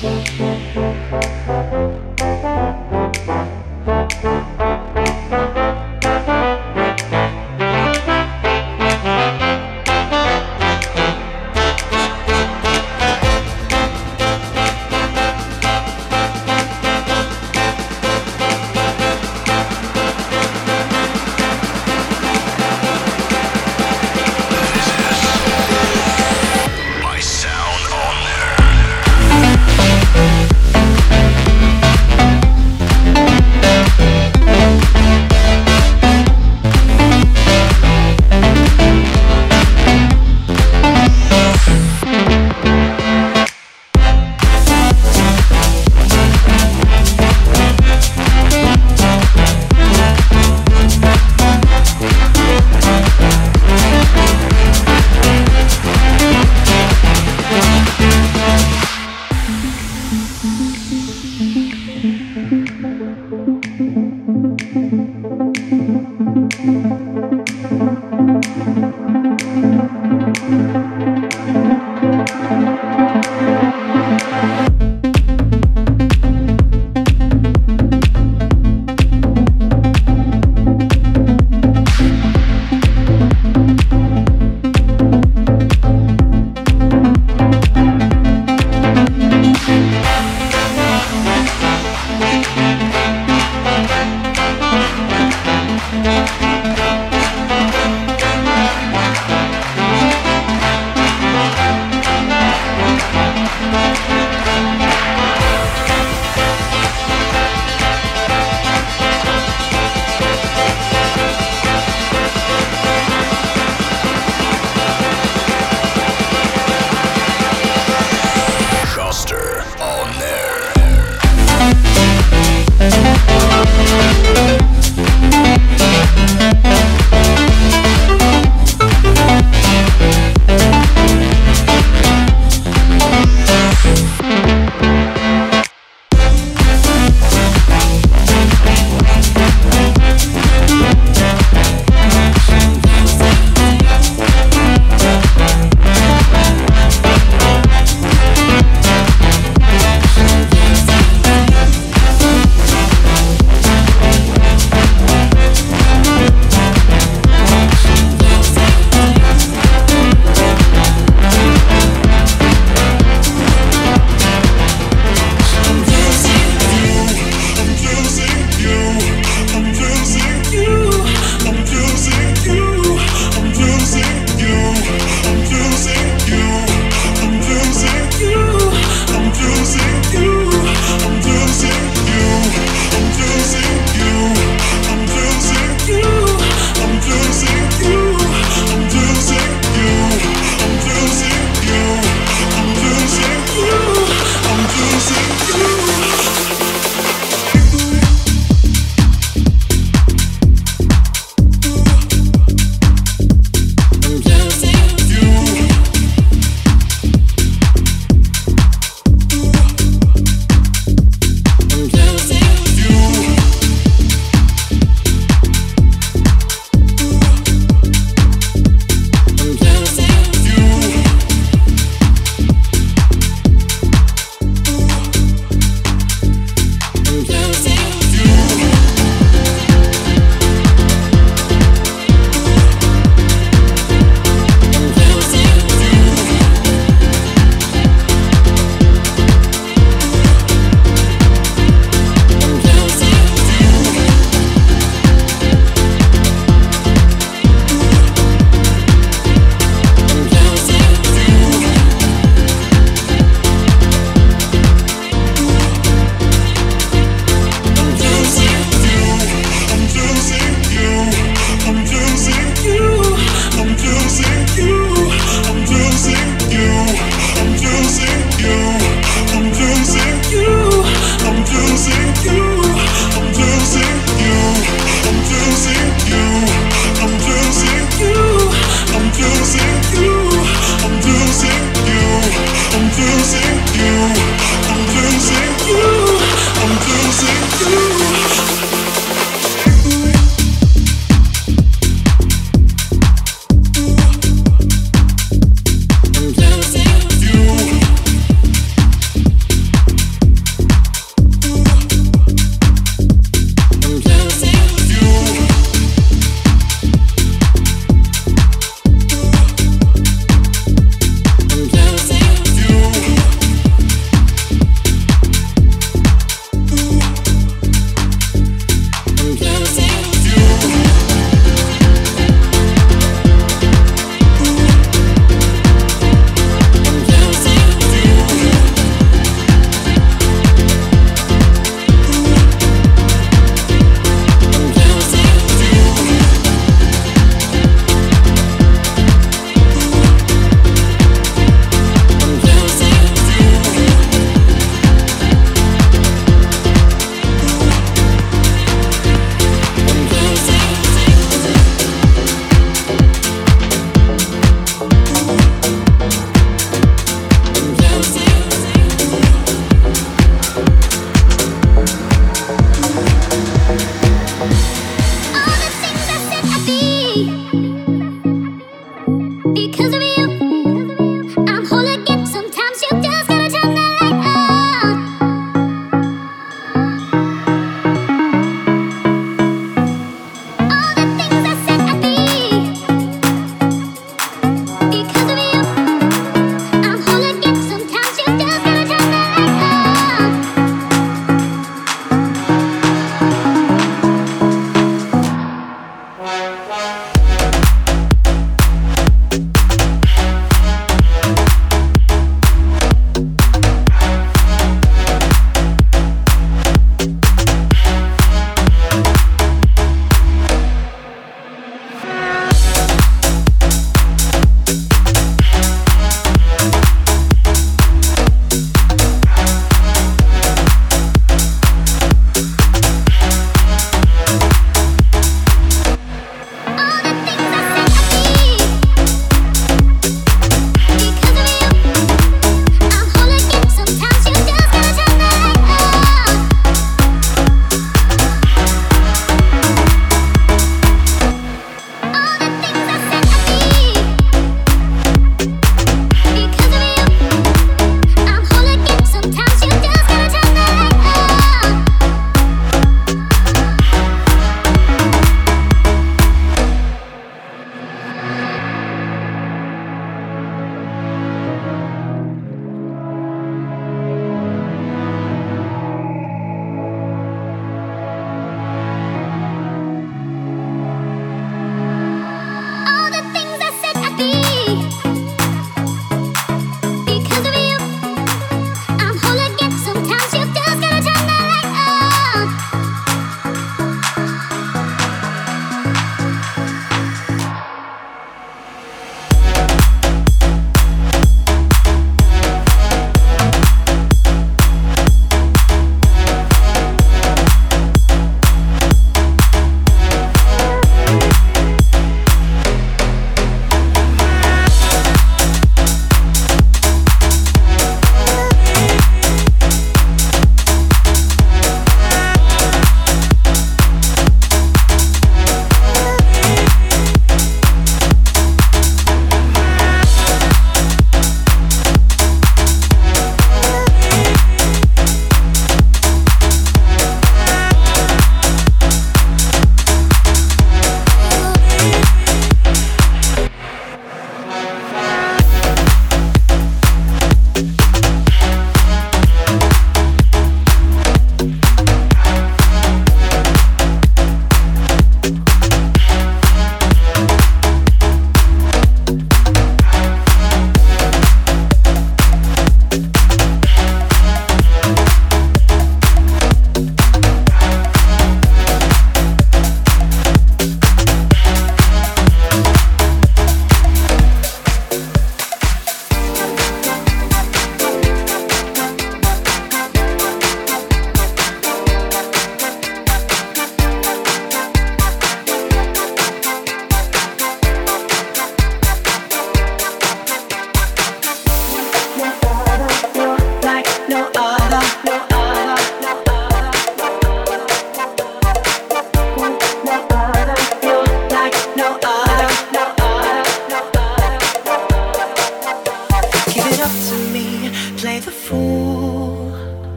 My sound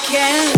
can't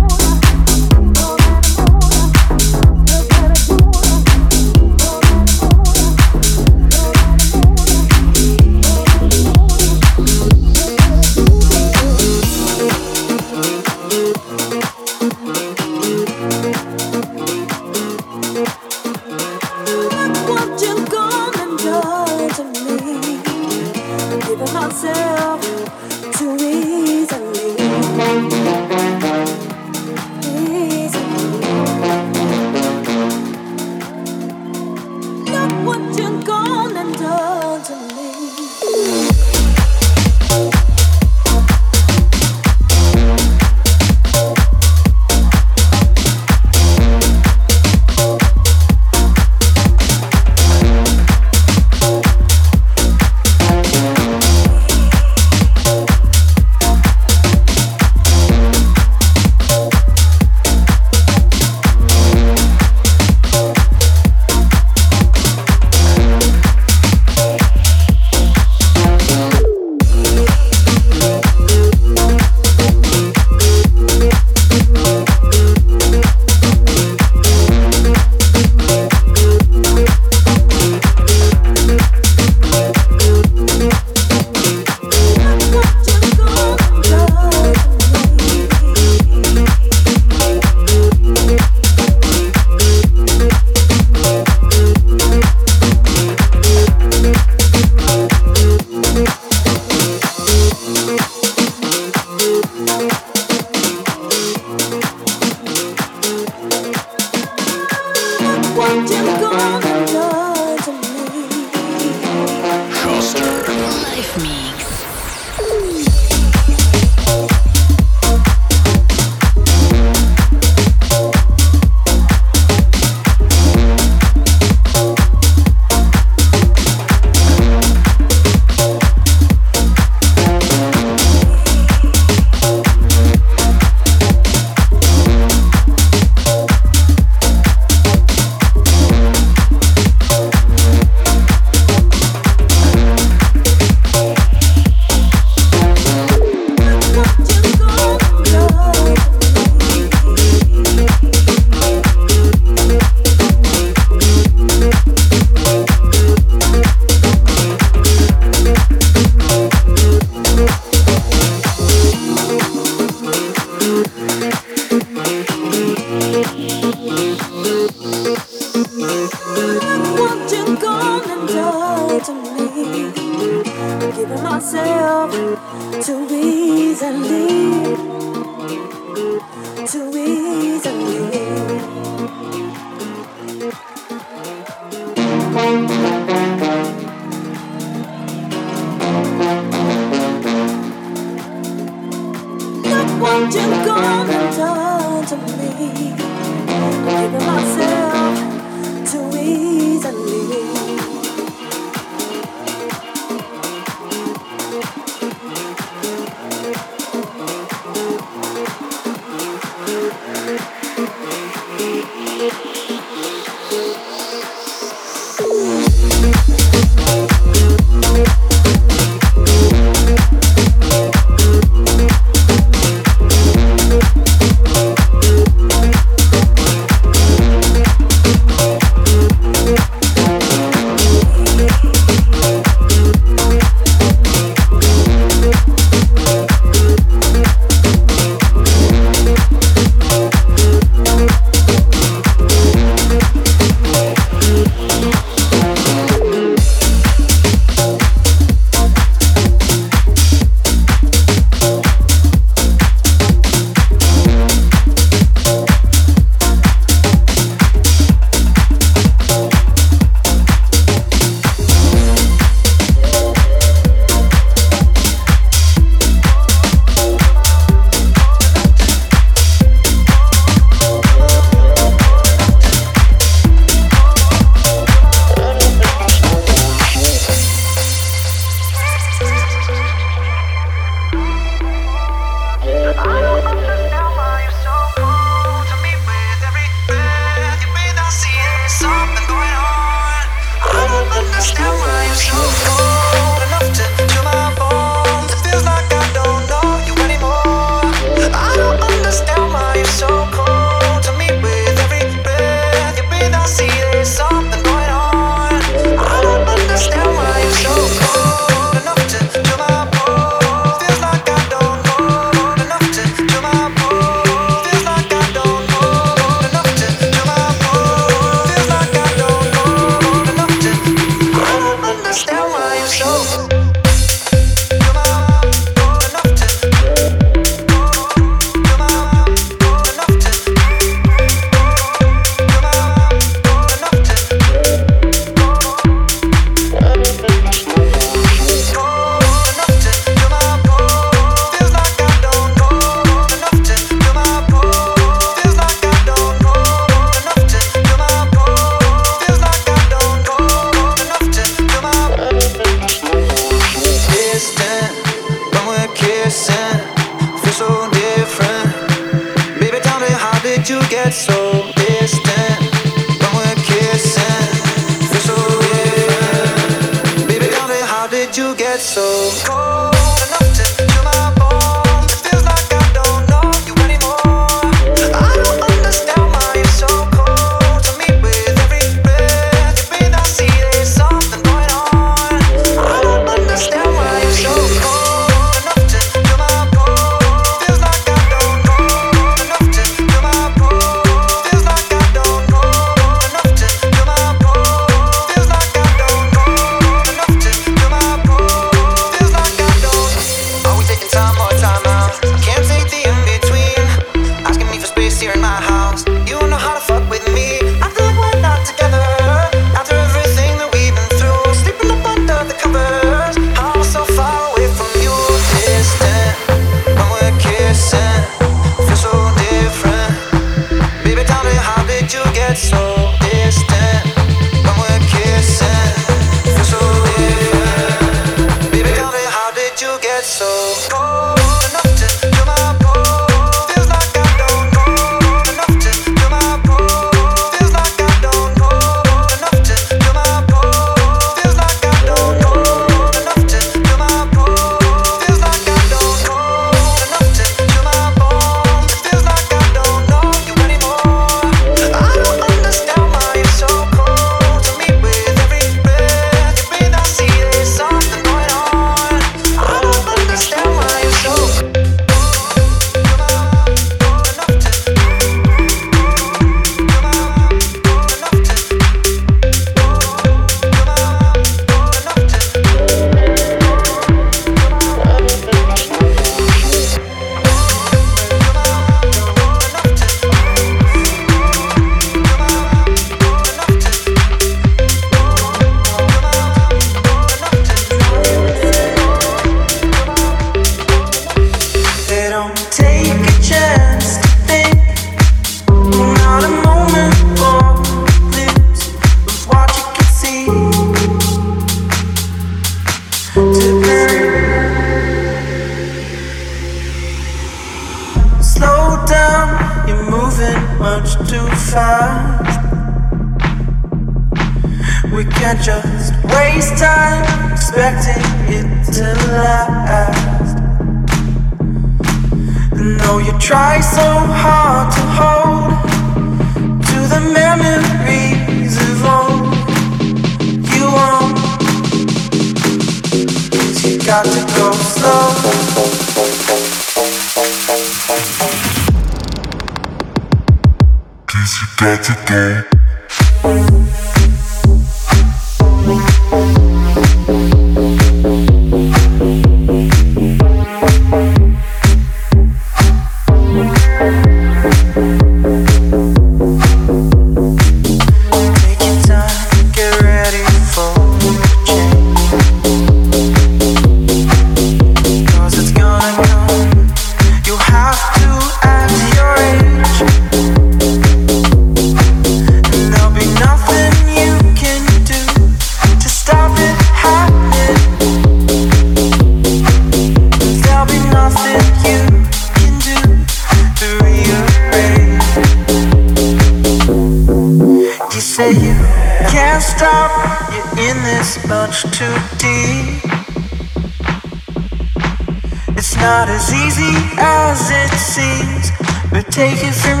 take it from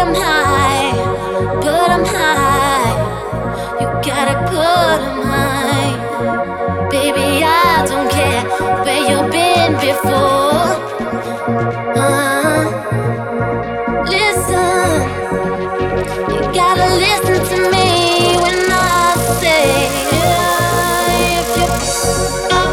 them high, put them high. You gotta put them high. Baby, I don't care where you've been before. Uh, listen, you gotta listen to me when I say, yeah, if you're.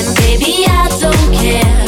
And baby, I don't care.